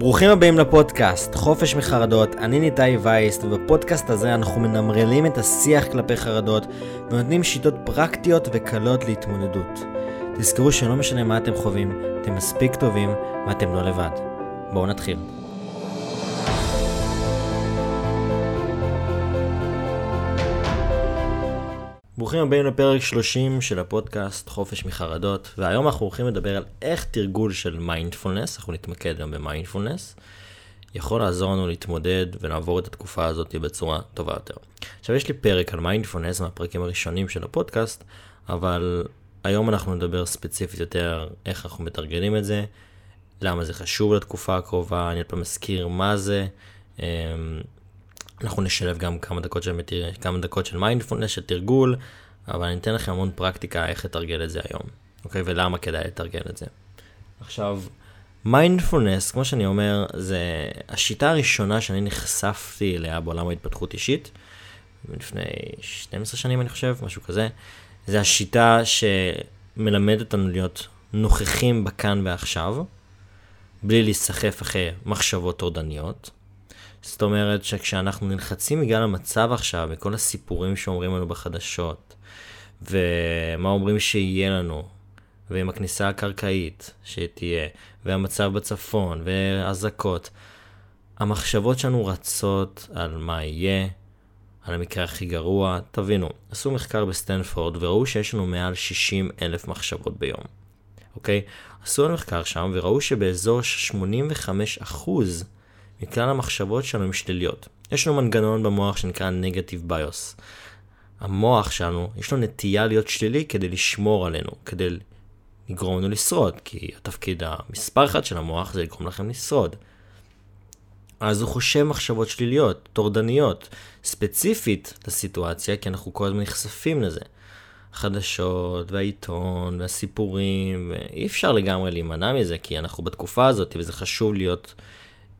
ברוכים הבאים לפודקאסט, חופש מחרדות, אני ניתאי וייסט, ובפודקאסט הזה אנחנו מנרמלים את השיח כלפי חרדות, ונותנים שיטות פרקטיות וקלות להתמודדות. תזכרו שלא משנה מה אתם חווים, אתם מספיק טובים, ואתם לא לבד. בואו נתחיל. ברוכים הבאים לפרק 30 של הפודקאסט חופש מחרדות, והיום אנחנו הולכים לדבר על איך תרגול של מיינדפולנס, אנחנו נתמקד גם במיינדפולנס, יכול לעזור לנו להתמודד ולעבור את התקופה הזאת בצורה טובה יותר. עכשיו יש לי פרק על מיינדפולנס מהפרקים הראשונים של הפודקאסט, אבל היום אנחנו נדבר ספציפית יותר איך אנחנו מתרגלים את זה, למה זה חשוב לתקופה הקרובה, אני עוד פעם מזכיר מה זה. אנחנו נשלב גם כמה דקות של, כמה דקות של מיינדפולנס, של תרגול, אבל אני אתן לכם המון פרקטיקה איך לתרגל את זה היום, אוקיי? ולמה כדאי לתרגל את זה. עכשיו, מיינדפולנס, כמו שאני אומר, זה השיטה הראשונה שאני נחשפתי אליה בעולם ההתפתחות אישית, לפני 12 שנים אני חושב, משהו כזה. זה השיטה שמלמדת אותנו להיות נוכחים בכאן ועכשיו, בלי להיסחף אחרי מחשבות טורדניות. זאת אומרת שכשאנחנו נלחצים בגלל המצב עכשיו, וכל הסיפורים שאומרים לנו בחדשות, ומה אומרים שיהיה לנו, ועם הכניסה הקרקעית שתהיה, והמצב בצפון, ואזעקות, המחשבות שלנו רצות על מה יהיה, על המקרה הכי גרוע. תבינו, עשו מחקר בסטנפורד וראו שיש לנו מעל 60 אלף מחשבות ביום, אוקיי? עשו מחקר שם וראו שבאזור 85 אחוז מכלל המחשבות שלנו הן שליליות. יש לנו מנגנון במוח שנקרא Negative Bios. המוח שלנו, יש לו נטייה להיות שלילי כדי לשמור עלינו, כדי לגרום לנו לשרוד, כי התפקיד המספר אחד של המוח זה לגרום לכם לשרוד. אז הוא חושב מחשבות שליליות, טורדניות, ספציפית לסיטואציה, כי אנחנו כל הזמן נחשפים לזה. החדשות, והעיתון, והסיפורים, ואי אפשר לגמרי להימנע מזה, כי אנחנו בתקופה הזאת, וזה חשוב להיות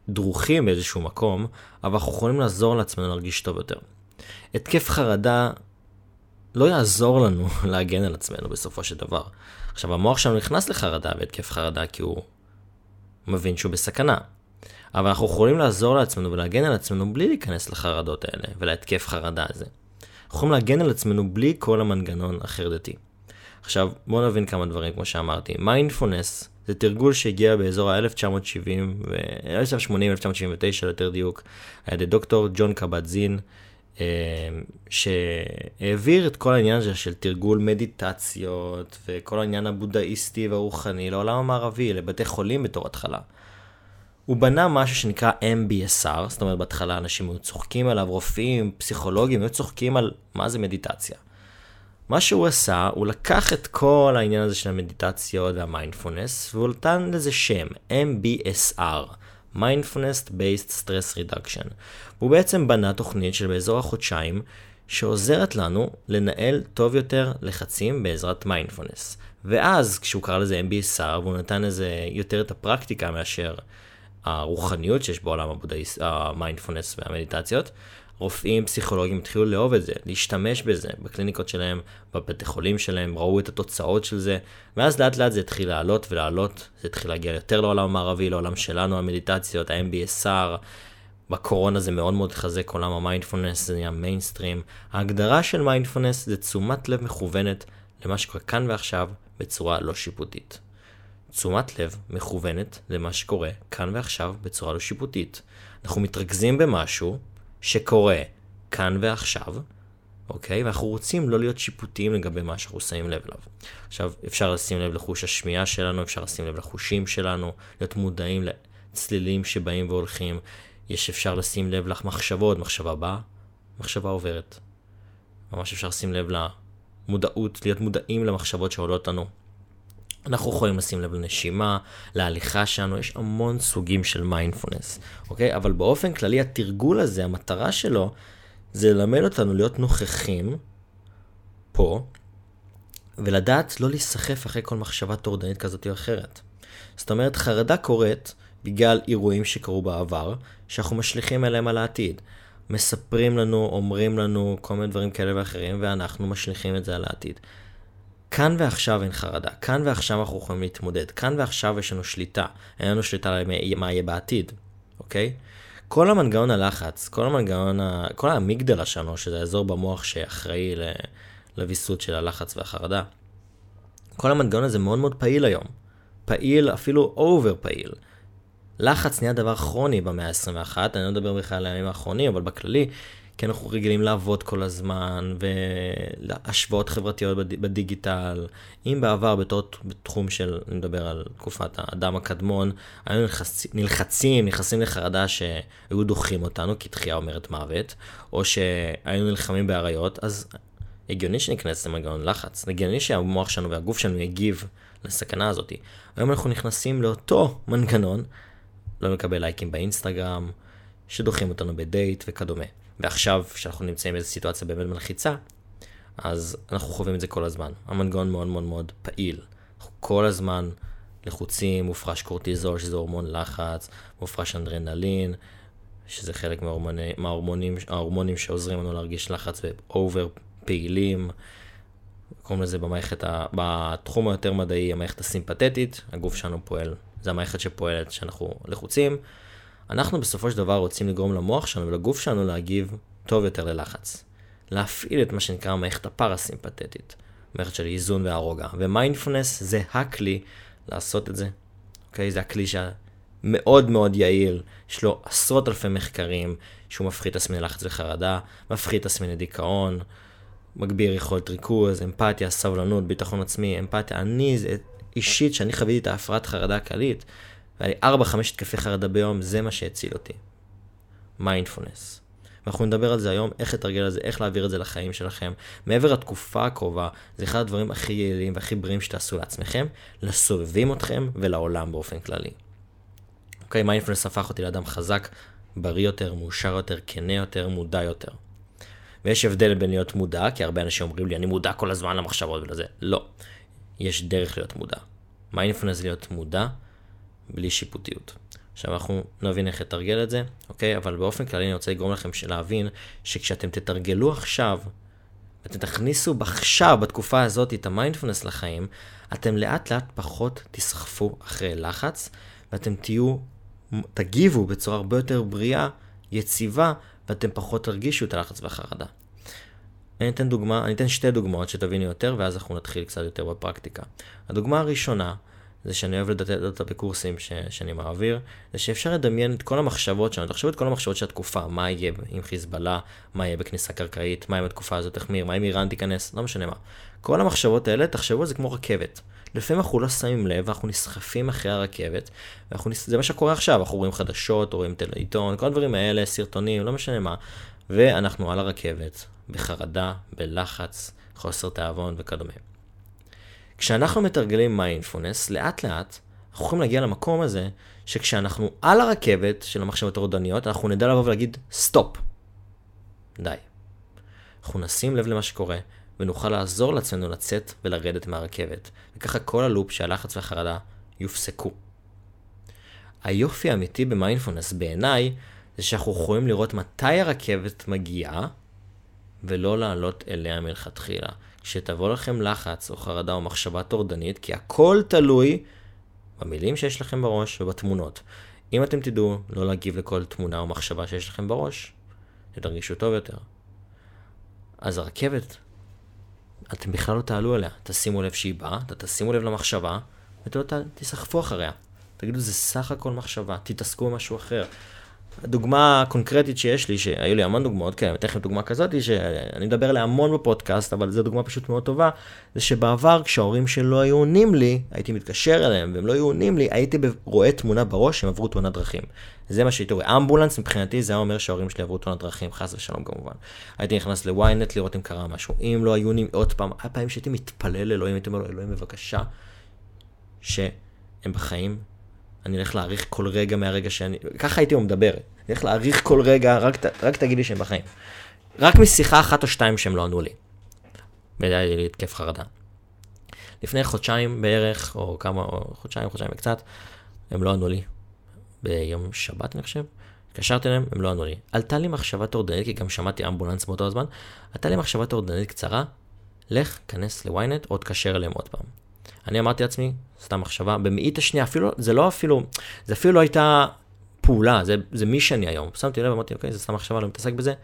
דרוכים באיזשהו מקום, אבל אנחנו יכולים לעזור לעצמנו להרגיש טוב יותר. התקף חרדה לא יעזור לנו להגן על עצמנו בסופו של דבר. עכשיו, המוח שלנו נכנס לחרדה והתקף חרדה כי הוא מבין שהוא בסכנה. אבל אנחנו יכולים לעזור לעצמנו ולהגן על עצמנו בלי להיכנס לחרדות האלה ולהתקף חרדה הזה. אנחנו יכולים להגן על עצמנו בלי כל המנגנון החרדתי. עכשיו, בואו נבין כמה דברים, כמו שאמרתי. מיינדפולנס זה תרגול שהגיע באזור ה-1970 ו-1980-1979 ליותר דיוק, על ידי דוקטור ג'ון קבט זין, אה, שהעביר את כל העניין הזה של תרגול מדיטציות וכל העניין הבודהיסטי והרוחני לעולם המערבי, לבתי חולים בתור התחלה. הוא בנה משהו שנקרא MBSR, זאת אומרת בהתחלה אנשים היו צוחקים עליו, רופאים, פסיכולוגים, היו צוחקים על מה זה מדיטציה. מה שהוא עשה, הוא לקח את כל העניין הזה של המדיטציות והמיינדפולנס, והוא נתן לזה שם, MBSR, Mindfulness Based Stress Reduction. הוא בעצם בנה תוכנית של באזור החודשיים, שעוזרת לנו לנהל טוב יותר לחצים בעזרת מיינדפולנס. ואז, כשהוא קרא לזה MBSR, והוא נתן לזה יותר את הפרקטיקה מאשר הרוחניות שיש בעולם המיינדפולנס והמדיטציות, רופאים, פסיכולוגים התחילו לאהוב את זה, להשתמש בזה בקליניקות שלהם, בבתי חולים שלהם, ראו את התוצאות של זה, ואז לאט לאט זה התחיל לעלות ולעלות, זה התחיל להגיע יותר לעולם המערבי, לעולם שלנו, המדיטציות, ה-MBSR, בקורונה זה מאוד מאוד חזק, עולם המיינדפולנס, זה נהיה מיינסטרים. ההגדרה של מיינדפולנס זה תשומת לב מכוונת למה שקורה כאן ועכשיו בצורה לא שיפוטית. תשומת לב מכוונת למה שקורה כאן ועכשיו בצורה לא שיפוטית. אנחנו מתרכזים במשהו, שקורה כאן ועכשיו, אוקיי? ואנחנו רוצים לא להיות שיפוטיים לגבי מה שאנחנו שמים לב אליו. עכשיו, אפשר לשים לב לחוש השמיעה שלנו, אפשר לשים לב לחושים שלנו, להיות מודעים לצלילים שבאים והולכים. יש אפשר לשים לב למחשבות, מחשבה באה, מחשבה עוברת. ממש אפשר לשים לב למודעות, להיות מודעים למחשבות שעולות לנו. אנחנו יכולים לשים לב לנשימה, להליכה שלנו, יש המון סוגים של מיינדפולנס, אוקיי? אבל באופן כללי התרגול הזה, המטרה שלו, זה ללמד אותנו להיות נוכחים פה, ולדעת לא להיסחף אחרי כל מחשבה טורדנית כזאת או אחרת. זאת אומרת, חרדה קורית בגלל אירועים שקרו בעבר, שאנחנו משליכים אליהם על העתיד. מספרים לנו, אומרים לנו כל מיני דברים כאלה ואחרים, ואנחנו משליכים את זה על העתיד. כאן ועכשיו אין חרדה, כאן ועכשיו אנחנו יכולים להתמודד, כאן ועכשיו יש לנו שליטה, אין לנו שליטה על מה יהיה בעתיד, אוקיי? כל המנגנון הלחץ, כל המנגנון, ה... כל האמיגדלה שלנו, שזה האזור במוח שאחראי לוויסות של הלחץ והחרדה, כל המנגנון הזה מאוד מאוד פעיל היום. פעיל, אפילו אובר פעיל. לחץ נהיה דבר כרוני במאה ה-21, אני לא מדבר בכלל על הימים האחרונים, אבל בכללי, כי אנחנו רגילים לעבוד כל הזמן, ולהשוואות חברתיות בדיגיטל. אם בעבר, בתור, בתחום של, אני מדבר על תקופת האדם הקדמון, היינו נלחצ, נלחצים, נכנסים לחרדה שהיו דוחים אותנו, כי תחייה אומרת מוות, או שהיינו נלחמים באריות, אז הגיוני שניכנס למנגנון לחץ. הגיוני שהמוח שלנו והגוף שלנו יגיב לסכנה הזאת. היום אנחנו נכנסים לאותו מנגנון, לא מקבל לייקים באינסטגרם, שדוחים אותנו בדייט וכדומה. ועכשיו, כשאנחנו נמצאים באיזו סיטואציה באמת מלחיצה, אז אנחנו חווים את זה כל הזמן. המנגנון מאוד מאוד מאוד פעיל. אנחנו כל הזמן לחוצים, מופרש קורטיזול, שזה הורמון לחץ, מופרש אנדרנלין, שזה חלק מההורמונים, מההורמונים ההורמונים שעוזרים לנו להרגיש לחץ ואובר פעילים. קוראים לזה במערכת, ה... בתחום היותר מדעי, המערכת הסימפתטית, הגוף שלנו פועל, זה המערכת שפועלת כשאנחנו לחוצים. אנחנו בסופו של דבר רוצים לגרום למוח שלנו ולגוף שלנו להגיב טוב יותר ללחץ. להפעיל את מה שנקרא המערכת הפרסימפתטית, מערכת של איזון והרוגע. ומיינדפולנס זה הכלי לעשות את זה. אוקיי? זה הכלי שמאוד מאוד יעיל, יש לו עשרות אלפי מחקרים שהוא מפחית תסמיני לחץ וחרדה, מפחית תסמיני דיכאון, מגביר יכולת ריכוז, אמפתיה, סבלנות, ביטחון עצמי, אמפתיה. אני, אישית, שאני חוויתי את ההפרעת חרדה כללית, והיה לי 4-5 התקפי חרדה ביום, זה מה שהציל אותי. מיינדפולנס. ואנחנו נדבר על זה היום, איך לתרגל את זה, איך להעביר את זה לחיים שלכם. מעבר לתקופה הקרובה, זה אחד הדברים הכי יעילים והכי בריאים שתעשו לעצמכם, לסובבים אתכם ולעולם באופן כללי. אוקיי, מיינדפולנס הפך אותי לאדם חזק, בריא יותר, מאושר יותר, כנה יותר, מודע יותר. ויש הבדל בין להיות מודע, כי הרבה אנשים אומרים לי, אני מודע כל הזמן למחשבות ולזה. לא. יש דרך להיות מודע. מיינדפולנס להיות מודע בלי שיפוטיות. עכשיו אנחנו נבין איך לתרגל את זה, אוקיי? אבל באופן כללי אני רוצה לגרום לכם להבין שכשאתם תתרגלו עכשיו, ואתם תכניסו עכשיו, בתקופה הזאת, את המיינדפולנס לחיים, אתם לאט לאט פחות תסחפו אחרי לחץ, ואתם תהיו, תגיבו בצורה הרבה יותר בריאה, יציבה, ואתם פחות תרגישו את הלחץ והחרדה. אני אתן דוגמה, אני אתן שתי דוגמאות שתבינו יותר, ואז אנחנו נתחיל קצת יותר בפרקטיקה. הדוגמה הראשונה, זה שאני אוהב לדעת אותה בקורסים ש, שאני מעביר, זה שאפשר לדמיין את כל המחשבות שלנו, תחשבו את כל המחשבות של התקופה, מה יהיה עם חיזבאללה, מה יהיה בכניסה קרקעית, מה יהיה בתקופה הזאת תחמיר, מה אם איראן תיכנס, לא משנה מה. כל המחשבות האלה, תחשבו על זה כמו רכבת. לפעמים אנחנו לא שמים לב, אנחנו נסחפים אחרי הרכבת, וזה מה שקורה עכשיו, אנחנו רואים חדשות, רואים עיתון, כל הדברים האלה, סרטונים, לא משנה מה, ואנחנו על הרכבת, בחרדה, בלחץ, חוסר תיאבון וכדומה. כשאנחנו מתרגלים מיינדפולנס, לאט לאט אנחנו יכולים להגיע למקום הזה, שכשאנחנו על הרכבת של המחשבות הטורדניות, אנחנו נדע לבוא ולהגיד סטופ. די. אנחנו נשים לב למה שקורה, ונוכל לעזור לעצמנו לצאת ולרדת מהרכבת. וככה כל הלופ שהלחץ והחרדה יופסקו. היופי האמיתי במיינדפולנס בעיניי, זה שאנחנו יכולים לראות מתי הרכבת מגיעה, ולא לעלות אליה מלכתחילה. כשתבוא לכם לחץ או חרדה או מחשבה טורדנית, כי הכל תלוי במילים שיש לכם בראש ובתמונות. אם אתם תדעו לא להגיב לכל תמונה או מחשבה שיש לכם בראש, תרגישו טוב יותר. אז הרכבת, אתם בכלל לא תעלו עליה. תשימו לב שהיא באה, תשימו לב למחשבה, ותסחפו אחריה. תגידו, זה סך הכל מחשבה, תתעסקו במשהו אחר. הדוגמה הקונקרטית שיש לי, שהיו לי המון דוגמאות כאלה, אתן לכם דוגמה כזאת, שאני מדבר עליה המון בפודקאסט, אבל זו דוגמה פשוט מאוד טובה, זה שבעבר כשההורים שלא היו עונים לי, הייתי מתקשר אליהם והם לא היו עונים לי, הייתי רואה תמונה בראש שהם עברו תאונת דרכים. זה מה שהייתי רואה. אמבולנס מבחינתי זה היה אומר שההורים שלי עברו תאונת דרכים, חס ושלום כמובן. הייתי נכנס לוויינט לראות אם קרה משהו. אם לא היו עונים עוד פעם, היה פעמים שהייתי מתפלל לאלוהים, הייתי אומר לו, אלוהים בבקשה, שהם בחיים אני אלך להעריך כל רגע מהרגע שאני... ככה הייתי מדבר. אני אלך להעריך כל רגע, רק, רק תגיד לי שהם בחיים. רק משיחה אחת או שתיים שהם לא ענו לי. והיה לי התקף חרדה. לפני חודשיים בערך, או כמה, או חודשיים, חודשיים וקצת, הם לא ענו לי. ביום שבת, אני חושב. התקשרתי אליהם, הם לא ענו לי. עלתה לי מחשבה טורדנית, כי גם שמעתי אמבולנס באותו הזמן, עלתה לי מחשבה טורדנית קצרה, לך, כנס ל-ynet או תקשר אליהם עוד פעם. אני אמרתי לעצמי, סתם מחשבה, במאית השנייה, אפילו, זה לא אפילו, זה אפילו לא הייתה פעולה, זה, זה מי שאני היום. שמתי לב, אמרתי, אוקיי, זה סתם מחשבה, לא מתעסק בזה.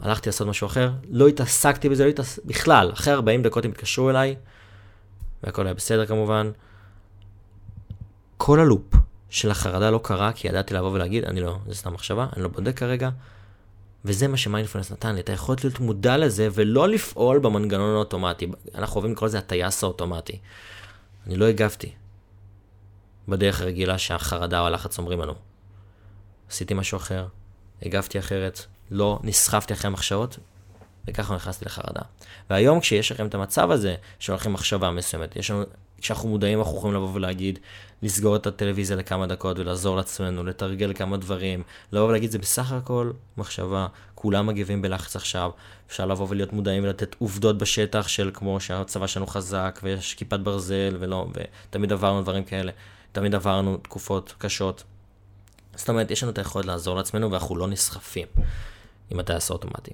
הלכתי לעשות משהו אחר, לא התעסקתי בזה, לא התעסק... בכלל, אחרי 40 דקות הם התקשרו אליי, והכל היה בסדר כמובן. כל הלופ של החרדה לא קרה, כי ידעתי לבוא ולהגיד, אני לא, זה סתם מחשבה, אני לא בודק כרגע. וזה מה שמיינדפלנס נתן לי, אתה יכול להיות מודע לזה ולא לפעול במנגנון האוטומטי. אנחנו אוהבים לקרוא לזה הטייס האוטומטי. אני לא הגבתי בדרך הרגילה שהחרדה או הלחץ אומרים לנו. עשיתי משהו אחר, הגבתי אחרת, לא נסחפתי אחרי המחשבות, וככה נכנסתי לחרדה. והיום כשיש לכם את המצב הזה, שהולכים מחשבה מסוימת, יש לנו, כשאנחנו מודעים אנחנו יכולים לבוא ולהגיד, לסגור את הטלוויזיה לכמה דקות ולעזור לעצמנו, לתרגל כמה דברים, לבוא ולהגיד זה בסך הכל מחשבה, כולם מגיבים בלחץ עכשיו, אפשר לבוא ולהיות מודעים ולתת עובדות בשטח של כמו שהצבא שלנו חזק ויש כיפת ברזל ולא, ותמיד עברנו דברים כאלה, תמיד עברנו תקופות קשות. זאת אומרת, יש לנו את היכולת לעזור לעצמנו ואנחנו לא נסחפים עם הטייס האוטומטי.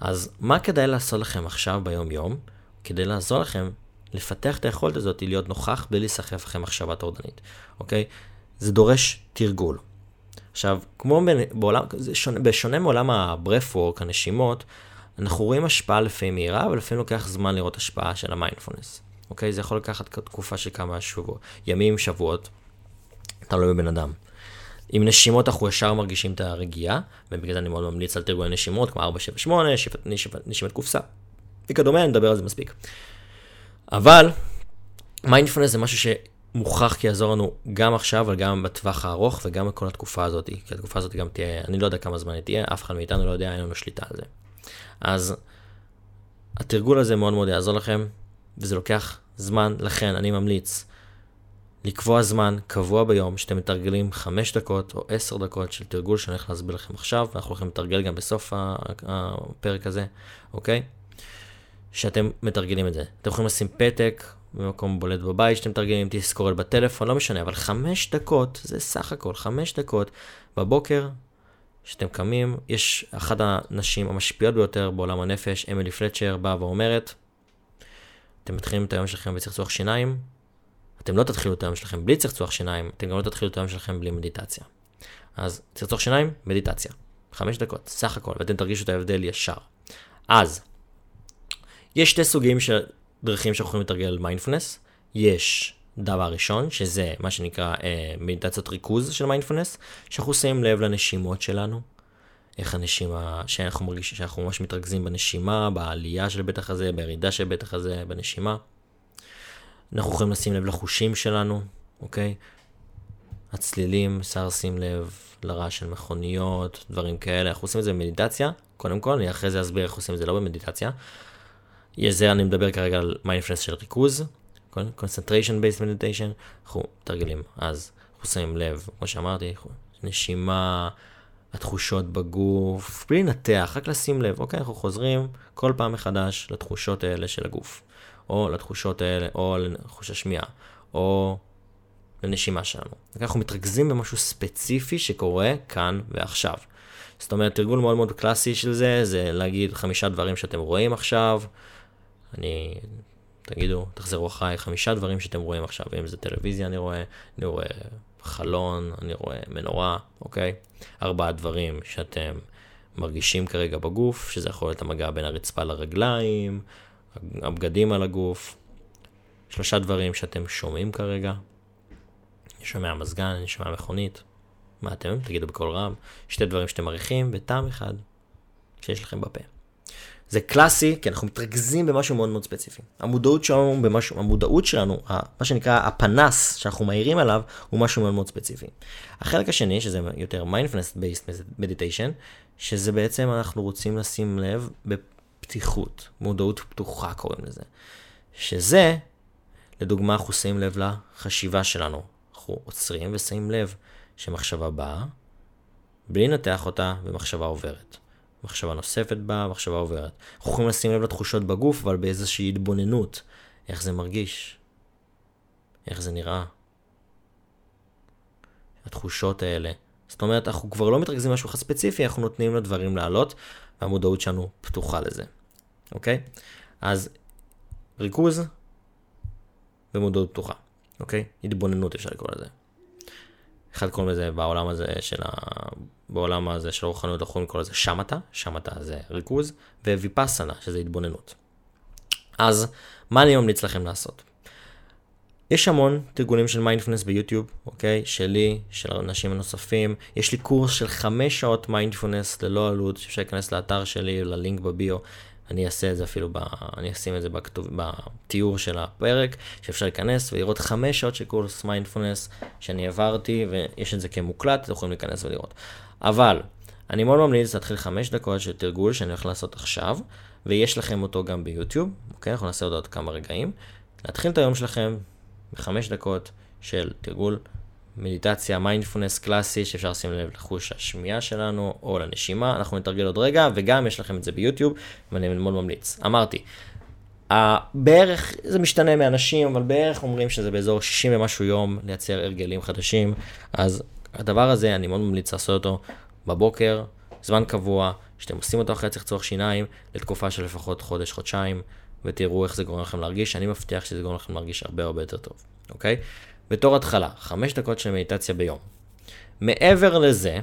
אז מה כדאי לעשות לכם עכשיו ביום יום, כדי לעזור לכם לפתח את היכולת הזאת להיות נוכח בלי להיסחף אחרי מחשבה טורדנית, אוקיי? זה דורש תרגול. עכשיו, כמו בעולם, שונה, בשונה מעולם הברפוורק, הנשימות, אנחנו רואים השפעה לפעמים מהירה, אבל לפעמים לוקח זמן לראות השפעה של המיינדפולנס. אוקיי? זה יכול לקחת תקופה של כמה שבועות, ימים, שבועות, תלוי בבן אדם. עם נשימות אנחנו ישר מרגישים את הרגיעה, ובגלל זה אני מאוד ממליץ על תרגולי נשימות, כמו 478, נשימת, קופסה, וכדומה, נדבר על זה מספיק. אבל מיינדפולנס זה משהו שמוכח כי יעזור לנו גם עכשיו, אבל גם בטווח הארוך וגם בכל התקופה הזאת, כי התקופה הזאת גם תהיה, אני לא יודע כמה זמן היא תהיה, אף אחד מאיתנו לא יודע, אין לנו שליטה על זה. אז התרגול הזה מאוד מאוד יעזור לכם, וזה לוקח זמן, לכן אני ממליץ לקבוע זמן קבוע ביום שאתם מתרגלים 5 דקות או 10 דקות של תרגול שאני הולך להסביר לכם עכשיו, ואנחנו הולכים לתרגל גם בסוף הפרק הזה, אוקיי? שאתם מתרגלים את זה. אתם יכולים לשים פתק במקום בולט בבית שאתם מתרגלים, תזכורת בטלפון, לא משנה, אבל 5 דקות, זה סך הכל 5 דקות בבוקר, שאתם קמים, יש אחת הנשים המשפיעות ביותר בעולם הנפש, אמילי פלצ'ר, באה ואומרת, אתם מתחילים את היום שלכם בצחצוח שיניים, אתם לא תתחילו את היום שלכם בלי צחצוח שיניים, אתם גם לא תתחילו את היום שלכם בלי מדיטציה. אז צחצוח שיניים, מדיטציה. חמש דקות, סך הכל, ואתם תרגישו את ההבדל ישר. אז, יש שתי סוגים של דרכים שאנחנו יכולים לתרגל מיינדפולנס. יש דבר ראשון, שזה מה שנקרא אה, מדיטציות ריכוז של מיינדפולנס, שאנחנו שמים לב לנשימות שלנו, איך הנשימה, שאנחנו מרגישים, שאנחנו ממש מתרכזים בנשימה, בעלייה של בית החזה, בירידה של בית החזה, בנשימה. אנחנו יכולים לשים לב לחושים שלנו, אוקיי? הצלילים, אפשר לשים לב לרעש של מכוניות, דברים כאלה. אנחנו עושים את זה במדיטציה, קודם כל, אני אחרי זה אסביר איך עושים את זה לא במדיטציה. זה אני מדבר כרגע על מיינדפלנס של ריכוז, concentration based meditation, אנחנו מתרגלים. אז אנחנו שמים לב, כמו שאמרתי, נשימה, התחושות בגוף, בלי לנתח, רק לשים לב, אוקיי, אנחנו חוזרים כל פעם מחדש לתחושות האלה של הגוף. או לתחושות האלה, או לחוש השמיעה, או לנשימה שלנו. אנחנו מתרכזים במשהו ספציפי שקורה כאן ועכשיו. זאת אומרת, תרגול מאוד מאוד קלאסי של זה, זה להגיד חמישה דברים שאתם רואים עכשיו. אני, תגידו, תחזרו אחריי, חמישה דברים שאתם רואים עכשיו. אם זה טלוויזיה אני רואה, אני רואה חלון, אני רואה מנורה, אוקיי? ארבעה דברים שאתם מרגישים כרגע בגוף, שזה יכול להיות המגע בין הרצפה לרגליים, הבגדים על הגוף, שלושה דברים שאתם שומעים כרגע. אני שומע מזגן, אני שומע מכונית. מה אתם? תגידו בקול רם. שתי דברים שאתם מריחים, וטעם אחד שיש לכם בפה. זה קלאסי, כי אנחנו מתרכזים במשהו מאוד מאוד ספציפי. המודעות שלנו במשהו, המודעות שלנו, מה שנקרא הפנס שאנחנו מאירים עליו, הוא משהו מאוד מאוד ספציפי. החלק השני, שזה יותר mindfulness based meditation, שזה בעצם אנחנו רוצים לשים לב פתיחות, מודעות פתוחה קוראים לזה. שזה, לדוגמה, אנחנו שמים לב לחשיבה שלנו. אנחנו עוצרים ושמים לב שמחשבה באה, בלי לנתח אותה, ומחשבה עוברת. מחשבה נוספת באה, מחשבה עוברת. אנחנו יכולים לשים לב לתחושות בגוף, אבל באיזושהי התבוננות. איך זה מרגיש? איך זה נראה? התחושות האלה. זאת אומרת, אנחנו כבר לא מתרכזים במשהו ספציפי, אנחנו נותנים לדברים לעלות, והמודעות שלנו פתוחה לזה. אוקיי? אז ריכוז ומודעות פתוחה, אוקיי? התבוננות אפשר לקרוא לזה. אחד קוראים לזה בעולם הזה של ה... בעולם הזה של רוחניות אנחנו קוראים לזה שמטה, שמטה זה ריכוז, וויפסנה שזה התבוננות. אז מה אני ממליץ לכם לעשות? יש המון תרגולים של מיינדפלנס ביוטיוב, אוקיי? שלי, של אנשים נוספים. יש לי קורס של חמש שעות מיינדפלנס ללא עלות, שאפשר להיכנס לאתר שלי, ללינק בביו. אני אעשה את זה אפילו, ב... אני אשים את זה בכתוב... בתיאור של הפרק, שאפשר להיכנס ולראות חמש שעות של קורס מיינדפלנס שאני העברתי, ויש את זה כמוקלט, אתם יכולים להיכנס ולראות. אבל, אני מאוד ממליץ להתחיל חמש דקות של תרגול שאני הולך לעשות עכשיו, ויש לכם אותו גם ביוטיוב, אוקיי? אנחנו נעשה אותו עוד כמה רגעים. להתחיל את היום שלכם בחמש דקות של תרגול מדיטציה, מיינדפולנס קלאסי, שאפשר לשים לב לחוש השמיעה שלנו, או לנשימה, אנחנו נתרגל עוד רגע, וגם יש לכם את זה ביוטיוב, ואני מאוד ממליץ. אמרתי, בערך, זה משתנה מאנשים, אבל בערך אומרים שזה באזור 60 ומשהו יום לייצר הרגלים חדשים, אז הדבר הזה, אני מאוד ממליץ לעשות אותו בבוקר, זמן קבוע, שאתם עושים אותו אחרי צורך שיניים, לתקופה של לפחות חודש, חודשיים, ותראו איך זה גורם לכם להרגיש, אני מבטיח שזה גורם לכם להרגיש הרבה הרבה יותר טוב, אוקיי? בתור התחלה, חמש דקות של מדיטציה ביום. מעבר לזה,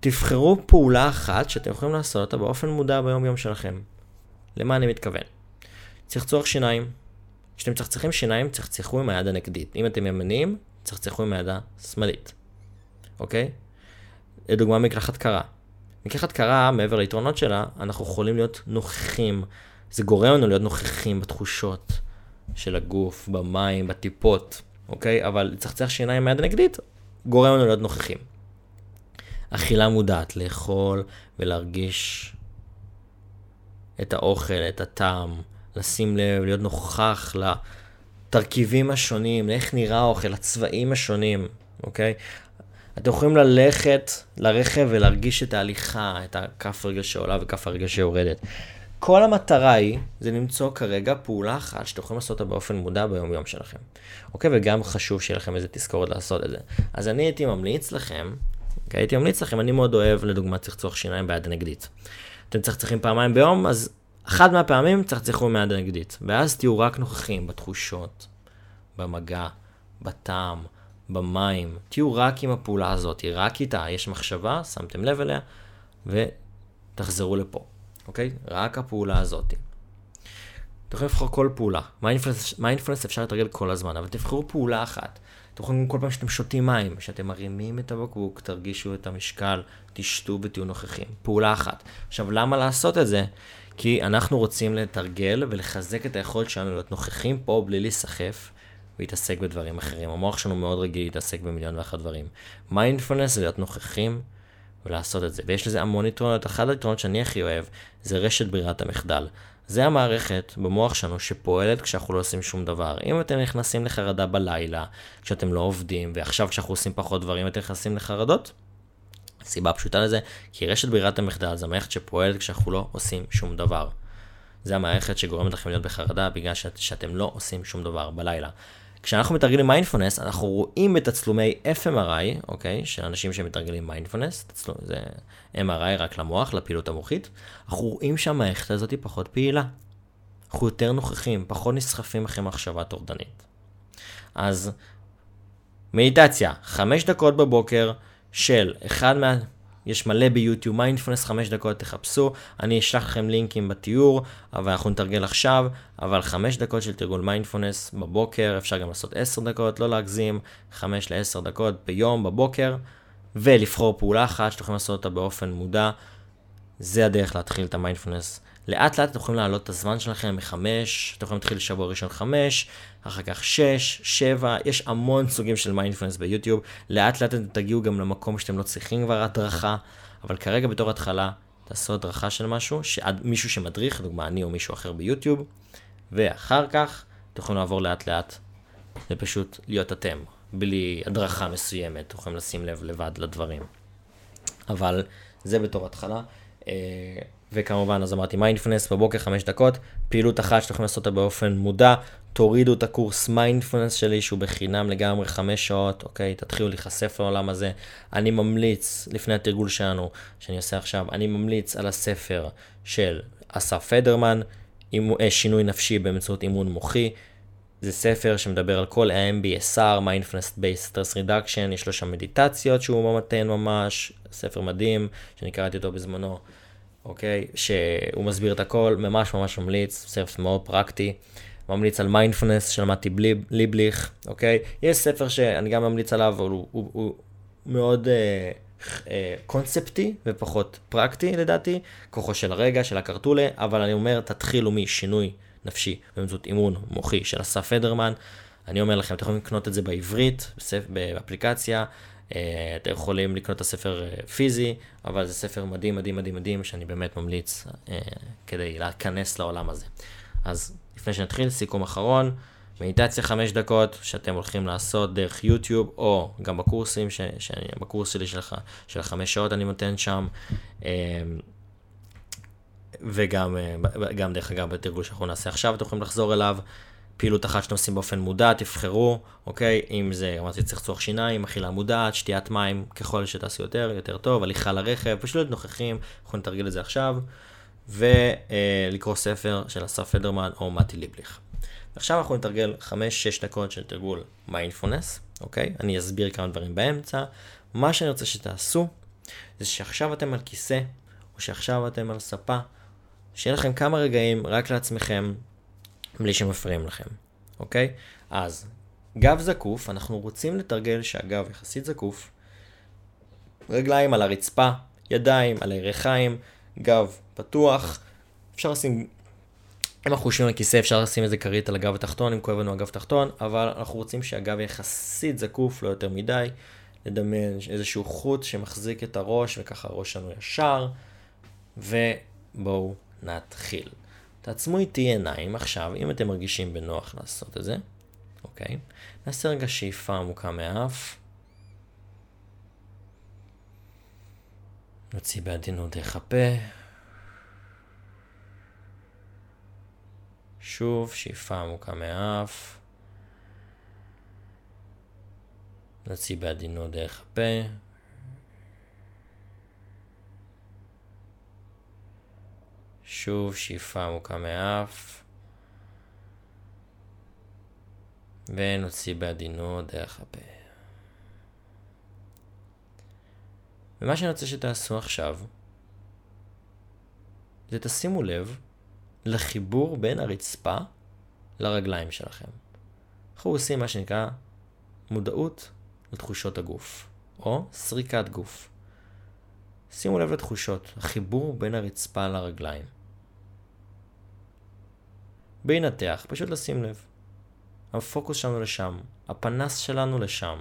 תבחרו פעולה אחת שאתם יכולים לעשות אותה באופן מודע ביום יום שלכם. למה אני מתכוון? צחצוח שיניים. כשאתם צחצחים שיניים, צחצחו עם היד הנגדית. אם אתם ימניים, צחצחו עם היד השמאלית. אוקיי? לדוגמה מקלחת קרה. מקלחת קרה, מעבר ליתרונות שלה, אנחנו יכולים להיות נוכחים. זה גורם לנו להיות נוכחים בתחושות של הגוף, במים, בטיפות. אוקיי? אבל לצחצח שיניים מהיד הנגדית גורם לנו להיות נוכחים. אכילה מודעת, לאכול ולהרגיש את האוכל, את הטעם, לשים לב, להיות נוכח לתרכיבים השונים, לאיך נראה האוכל, לצבעים השונים, אוקיי? אתם יכולים ללכת לרכב ולהרגיש את ההליכה, את הכף רגל שעולה וכף הרגל שיורדת. כל המטרה היא, זה למצוא כרגע פעולה אחת שאתם יכולים לעשות אותה באופן מודע ביום יום שלכם. אוקיי? וגם חשוב שיהיה לכם איזה תזכורת לעשות את זה. אז אני הייתי ממליץ לכם, אוקיי? הייתי ממליץ לכם, אני מאוד אוהב לדוגמה צחצוח שיניים ביד הנגדית. אתם צחצחים פעמיים ביום, אז אחת מהפעמים צחצחו מיד הנגדית. ואז תהיו רק נוכחים בתחושות, במגע, בטעם, במים. תהיו רק עם הפעולה הזאת, רק איתה. יש מחשבה, שמתם לב אליה, ותחזרו לפה. אוקיי? רק הפעולה הזאת. אתם יכולים לבחור כל פעולה. מיינדפלנס אפשר לתרגל כל הזמן, אבל תבחרו פעולה אחת. אתם יכולים כל פעם שאתם שותים מים, שאתם מרימים את הבקבוק, תרגישו את המשקל, תשתו ותהיו נוכחים. פעולה אחת. עכשיו, למה לעשות את זה? כי אנחנו רוצים לתרגל ולחזק את היכולת שלנו להיות נוכחים פה בלי להיסחף ולהתעסק בדברים אחרים. המוח שלנו מאוד רגיל להתעסק במיליון ואחת דברים. מיינדפלנס זה להיות נוכחים ולעשות את זה. ויש לזה המון יתרונות. אחד היתרונות שאני הכי אוהב זה רשת ברירת המחדל. זה המערכת במוח שלנו שפועלת כשאנחנו לא עושים שום דבר. אם אתם נכנסים לחרדה בלילה, כשאתם לא עובדים, ועכשיו כשאנחנו עושים פחות דברים אתם נכנסים לחרדות, הסיבה הפשוטה לזה, כי רשת ברירת המחדל זה המערכת שפועלת כשאנחנו לא עושים שום דבר. זה המערכת שגורמת לכם להיות בחרדה בגלל שאת, שאתם לא עושים שום דבר בלילה. כשאנחנו מתרגלים מיינדפולנס, אנחנו רואים בתצלומי FMRI, אוקיי, של אנשים שמתרגלים מיינדפולנס, זה MRI רק למוח, לפעילות המוחית, אנחנו רואים שהמערכת הזאת היא פחות פעילה. אנחנו יותר נוכחים, פחות נסחפים אחרי מחשבה טורדנית. אז מדיטציה, חמש דקות בבוקר של אחד מה... יש מלא ביוטיוב, מיינדפלנס 5 דקות, תחפשו, אני אשלח לכם לינקים בתיאור, אבל אנחנו נתרגל עכשיו, אבל 5 דקות של תרגול מיינדפלנס בבוקר, אפשר גם לעשות 10 דקות, לא להגזים, 5 ל-10 דקות ביום, בבוקר, ולבחור פעולה אחת שאתם יכולים לעשות אותה באופן מודע, זה הדרך להתחיל את המיינדפלנס. לאט לאט אתם יכולים להעלות את הזמן שלכם מחמש, אתם יכולים להתחיל שבוע ראשון חמש, אחר כך שש, שבע, יש המון סוגים של מיינדפלנס ביוטיוב, לאט לאט אתם תגיעו גם למקום שאתם לא צריכים כבר הדרכה, אבל כרגע בתור התחלה, תעשו הדרכה של משהו, שעד מישהו שמדריך, לדוגמה אני או מישהו אחר ביוטיוב, ואחר כך אתם יכולים לעבור לאט לאט, ופשוט להיות אתם, בלי הדרכה מסוימת, אתם יכולים לשים לב לבד לדברים. אבל זה בתור התחלה. אה, וכמובן, אז אמרתי מיינדפלנס בבוקר חמש דקות, פעילות אחת שאתם יכולים לעשות אותה באופן מודע, תורידו את הקורס מיינדפלנס שלי שהוא בחינם לגמרי חמש שעות, אוקיי? תתחילו להיחשף לעולם הזה. אני ממליץ, לפני התרגול שלנו, שאני עושה עכשיו, אני ממליץ על הספר של אסף פדרמן, שינוי נפשי באמצעות אימון מוחי. זה ספר שמדבר על כל ה-MBSR, Mindfulness Based Stress Reduction, יש לו שם מדיטציות שהוא נותן ממש, ספר מדהים, שאני קראתי אותו בזמנו, אוקיי? שהוא מסביר את הכל, ממש ממש ממליץ, ספר מאוד פרקטי. ממליץ על מיינדפולנס שלמדתי ליבליך, אוקיי? יש ספר שאני גם ממליץ עליו, אבל הוא, הוא, הוא מאוד אה, אה, קונספטי ופחות פרקטי לדעתי, כוחו של הרגע, של הקרטולה, אבל אני אומר, תתחילו משינוי נפשי באמצעות אימון מוחי של אסף פדרמן. אני אומר לכם, אתם יכולים לקנות את זה בעברית, באפליקציה, אה, אתם יכולים לקנות את הספר אה, פיזי, אבל זה ספר מדהים, מדהים, מדהים, מדהים, שאני באמת ממליץ אה, כדי להיכנס לעולם הזה. אז לפני שנתחיל, סיכום אחרון, מדיטציה חמש דקות שאתם הולכים לעשות דרך יוטיוב, או גם בקורסים, ש, ש, בקורס שלי שלך, של החמש שעות אני נותן שם, וגם גם דרך אגב בתרגול שאנחנו נעשה עכשיו, אתם יכולים לחזור אליו. פעילות אחת שאתם עושים באופן מודע, תבחרו, אוקיי? אם זה, אמרתי, צחצוח שיניים, אכילה מודעת, שתיית מים, ככל שתעשו יותר, יותר טוב, הליכה לרכב, פשוט להיות נוכחים, אנחנו נתרגל את זה עכשיו, ולקרוא ספר של אסף פדרמן או מתי ליבליך. עכשיו אנחנו נתרגל 5-6 דקות של תרגול מיינדפולנס, אוקיי? אני אסביר כמה דברים באמצע. מה שאני רוצה שתעשו, זה שעכשיו אתם על כיסא, או שעכשיו אתם על ספה, שיהיה לכם כמה רגעים רק לעצמכם, בלי שמפריעים לכם, אוקיי? אז, גב זקוף, אנחנו רוצים לתרגל שהגב יחסית זקוף, רגליים על הרצפה, ידיים על הירכיים, גב פתוח, אפשר לשים, אם אנחנו יושבים על כיסא אפשר לשים איזה כרית על הגב התחתון, אם כואב לנו הגב התחתון, אבל אנחנו רוצים שהגב יחסית זקוף, לא יותר מדי, לדמיין איזשהו חוט שמחזיק את הראש, וככה הראש שלנו ישר, ובואו נתחיל. תעצמו איתי עיניים עכשיו, אם אתם מרגישים בנוח לעשות את זה, אוקיי? נעשה רגע שאיפה עמוקה מהאף. נוציא בעדינות דרך הפה. שוב, שאיפה עמוקה מהאף. נוציא בעדינות דרך הפה. שוב שאיפה עמוקה מהאף. ונוציא בעדינות דרך הפה. ומה שאני רוצה שתעשו עכשיו, זה תשימו לב לחיבור בין הרצפה לרגליים שלכם. אנחנו עושים מה שנקרא מודעות לתחושות הגוף, או סריקת גוף. שימו לב לתחושות, החיבור בין הרצפה לרגליים. בהינתח, פשוט לשים לב. הפוקוס שלנו לשם, הפנס שלנו לשם.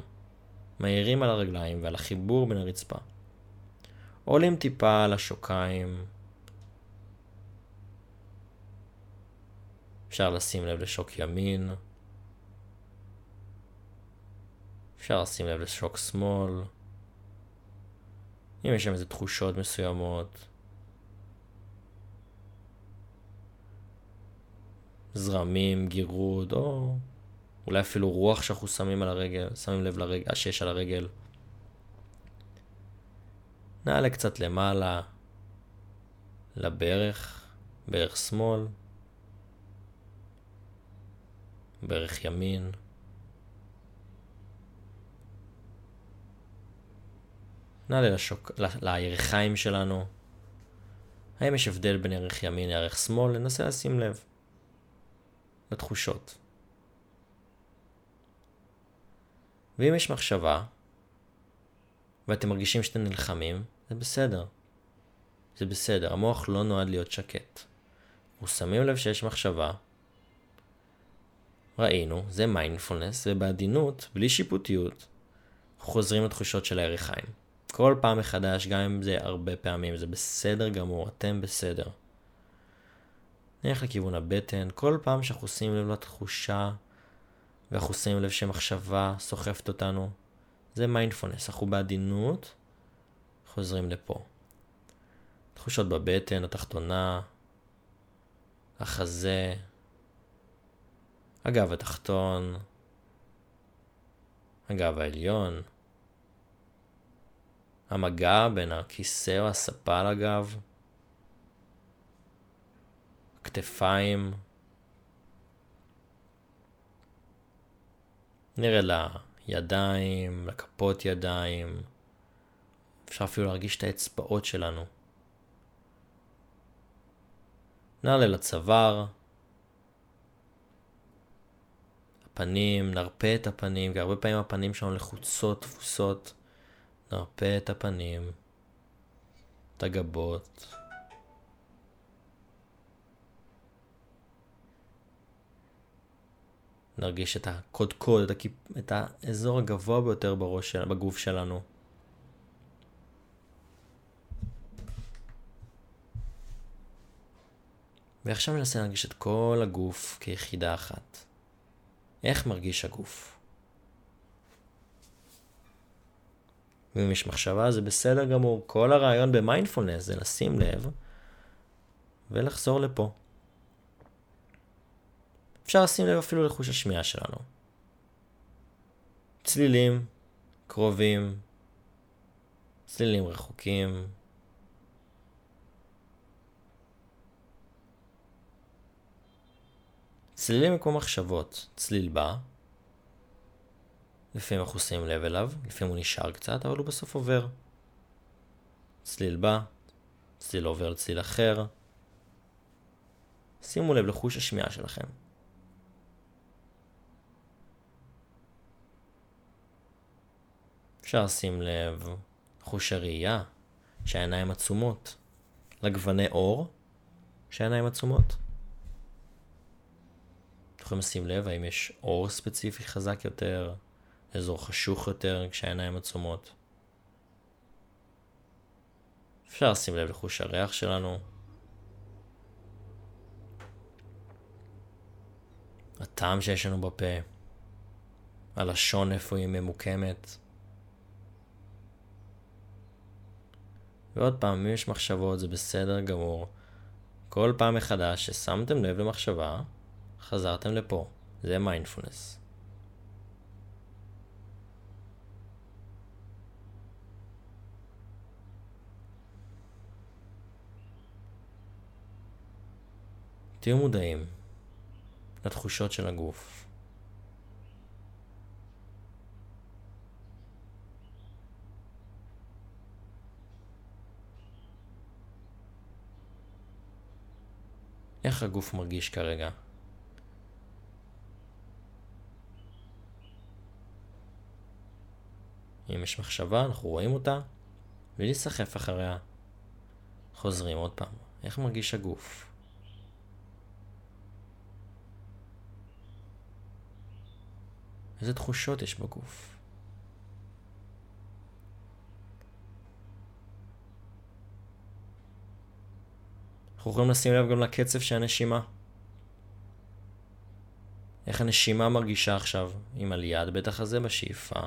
מאירים על הרגליים ועל החיבור בין הרצפה. עולים טיפה על השוקיים. אפשר לשים לב לשוק ימין. אפשר לשים לב לשוק שמאל. אם יש שם איזה תחושות מסוימות. זרמים, גירוד, או אולי אפילו רוח שאנחנו שמים על הרגל, שמים לב לרגע שיש על הרגל. נעלה קצת למעלה, לברך, ברך שמאל, ברך ימין. נעלה לשוק... לירכיים שלנו. האם יש הבדל בין ערך ימין לערך שמאל? ננסה לשים לב. לתחושות. ואם יש מחשבה, ואתם מרגישים שאתם נלחמים, זה בסדר. זה בסדר, המוח לא נועד להיות שקט. אנחנו שמים לב שיש מחשבה, ראינו, זה מיינדפולנס, ובעדינות, בלי שיפוטיות, חוזרים לתחושות של הירכיים. כל פעם מחדש, גם אם זה הרבה פעמים, זה בסדר גמור, אתם בסדר. נלך לכיוון הבטן, כל פעם שאנחנו שים לב לתחושה, ואנחנו שמים לב שמחשבה סוחפת אותנו, זה מיינדפולנס, אנחנו בעדינות חוזרים לפה. תחושות בבטן, התחתונה, החזה, הגב התחתון, הגב העליון, המגע בין הכיסא או הספה לגב, כתפיים. נרד לידיים, לכפות ידיים. אפשר אפילו להרגיש את האצבעות שלנו. נעלה לצוואר. הפנים, נרפה את הפנים, כי הרבה פעמים הפנים שלנו לחוצות, תפוסות. נרפה את הפנים, את הגבות. נרגיש את הקודקוד, את, הכיפ... את האזור הגבוה ביותר בראש. בגוף שלנו. ועכשיו ננסה להרגיש את כל הגוף כיחידה אחת. איך מרגיש הגוף? ואם יש מחשבה זה בסדר גמור. כל הרעיון במיינדפולנס זה לשים לב ולחזור לפה. אפשר לשים לב אפילו לחוש השמיעה שלנו. צלילים קרובים, צלילים רחוקים. צלילים כמו מחשבות, צליל בא, לפעמים אנחנו שמים לב אליו, לפעמים הוא נשאר קצת, אבל הוא בסוף עובר. צליל בא, צליל עובר לצליל אחר. שימו לב לחוש השמיעה שלכם. אפשר לשים לב חוש הראייה, שהעיניים עצומות, לגווני אור, שהעיניים עצומות. אתם יכולים לשים לב האם יש אור ספציפי חזק יותר, אזור חשוך יותר כשהעיניים עצומות. אפשר לשים לב לחוש הריח שלנו. הטעם שיש לנו בפה. הלשון איפה היא ממוקמת. ועוד פעם, אם יש מחשבות זה בסדר גמור. כל פעם מחדש ששמתם לב למחשבה, חזרתם לפה. זה מיינדפולנס. תהיו מודעים לתחושות של הגוף. איך הגוף מרגיש כרגע? אם יש מחשבה, אנחנו רואים אותה, ולהיסחף אחריה. חוזרים עוד פעם. איך מרגיש הגוף? איזה תחושות יש בגוף? אנחנו יכולים לשים לב גם לקצב של הנשימה. איך הנשימה מרגישה עכשיו עם עליית בית החזה בשאיפה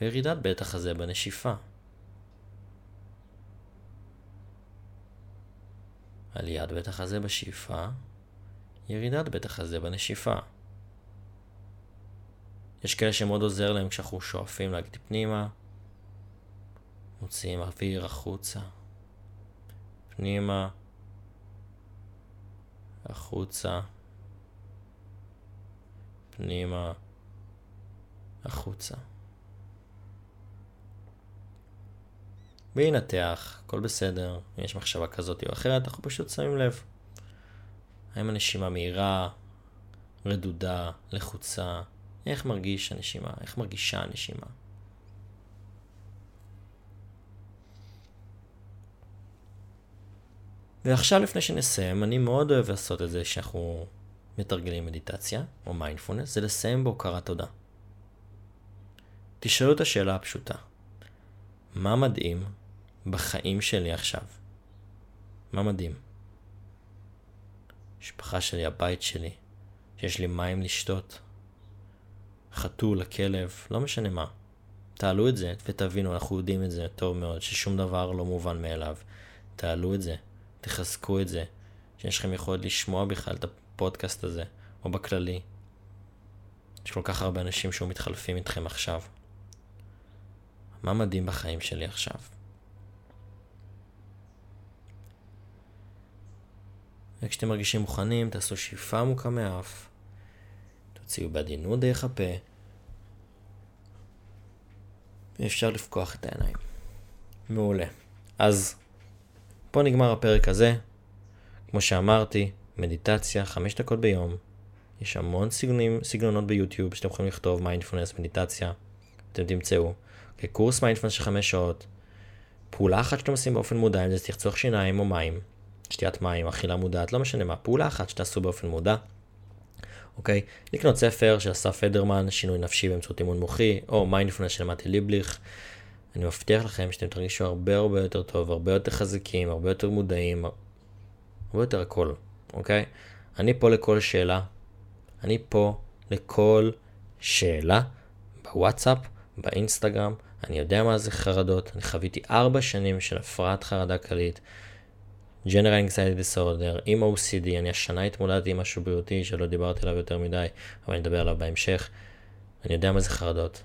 וירידת בית החזה בנשיפה. עליית בית החזה בשאיפה, ירידת בית החזה בנשיפה. יש כאלה שמאוד עוזר להם כשאנחנו שואפים להגדיל פנימה, מוציאים אוויר החוצה, פנימה, החוצה, פנימה, החוצה. וינתח, הכל בסדר, אם יש מחשבה כזאת או אחרת, אנחנו פשוט שמים לב. האם הנשימה מהירה, רדודה, לחוצה, איך מרגיש הנשימה, איך מרגישה הנשימה. ועכשיו לפני שנסיים, אני מאוד אוהב לעשות את זה שאנחנו מתרגלים מדיטציה, או מיינדפולנס, זה לסיים בהוקרת תודה. תשאלו את השאלה הפשוטה, מה מדהים בחיים שלי עכשיו? מה מדהים? המשפחה שלי, הבית שלי, שיש לי מים לשתות, חתול, הכלב, לא משנה מה. תעלו את זה ותבינו, אנחנו יודעים את זה טוב מאוד, ששום דבר לא מובן מאליו. תעלו את זה, תחזקו את זה, שיש לכם יכולת לשמוע בכלל את הפודקאסט הזה, או בכללי. יש כל כך הרבה אנשים שהוא מתחלפים איתכם עכשיו. מה מדהים בחיים שלי עכשיו? וכשאתם מרגישים מוכנים, תעשו שאיפה עמוקה מהאף, תוציאו בעדינות דרך הפה, ואפשר לפקוח את העיניים. מעולה. אז פה נגמר הפרק הזה. כמו שאמרתי, מדיטציה, חמש דקות ביום. יש המון סגנונים, סגנונות ביוטיוב שאתם יכולים לכתוב מיינדפולנס, מדיטציה. אתם תמצאו. קורס מיינדפולנס של חמש שעות. פעולה אחת שאתם עושים באופן מודע, אם זה תחצוח שיניים או מים, שתיית מים, אכילה מודעת, לא משנה מה, פעולה אחת שתעשו באופן מודע. אוקיי? לקנות ספר של אסף פדרמן, שינוי נפשי באמצעות אימון מוחי, או מיינדפולנס של מתי ליבליך. אני מבטיח לכם שאתם תרגישו הרבה הרבה יותר טוב, הרבה יותר חזקים, הרבה יותר מודעים, הרבה יותר הכל, אוקיי? אני פה לכל שאלה, אני פה לכל שאלה בוואטסאפ, באינסטגרם, אני יודע מה זה חרדות, אני חוויתי ארבע שנים של הפרעת חרדה כללית, General Anxiety Disorder, עם OCD, אני השנה התמודדתי עם משהו בריאותי שלא דיברתי עליו יותר מדי, אבל אני אדבר עליו בהמשך. אני יודע מה זה חרדות.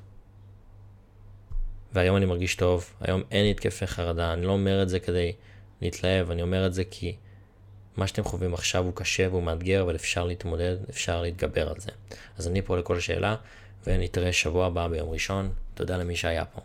והיום אני מרגיש טוב, היום אין התקפי חרדה, אני לא אומר את זה כדי להתלהב, אני אומר את זה כי מה שאתם חווים עכשיו הוא קשה והוא מאתגר, אבל אפשר להתמודד, אפשר להתגבר על זה. אז אני פה לכל שאלה, ונתראה שבוע הבא ביום ראשון. תודה למי שהיה פה.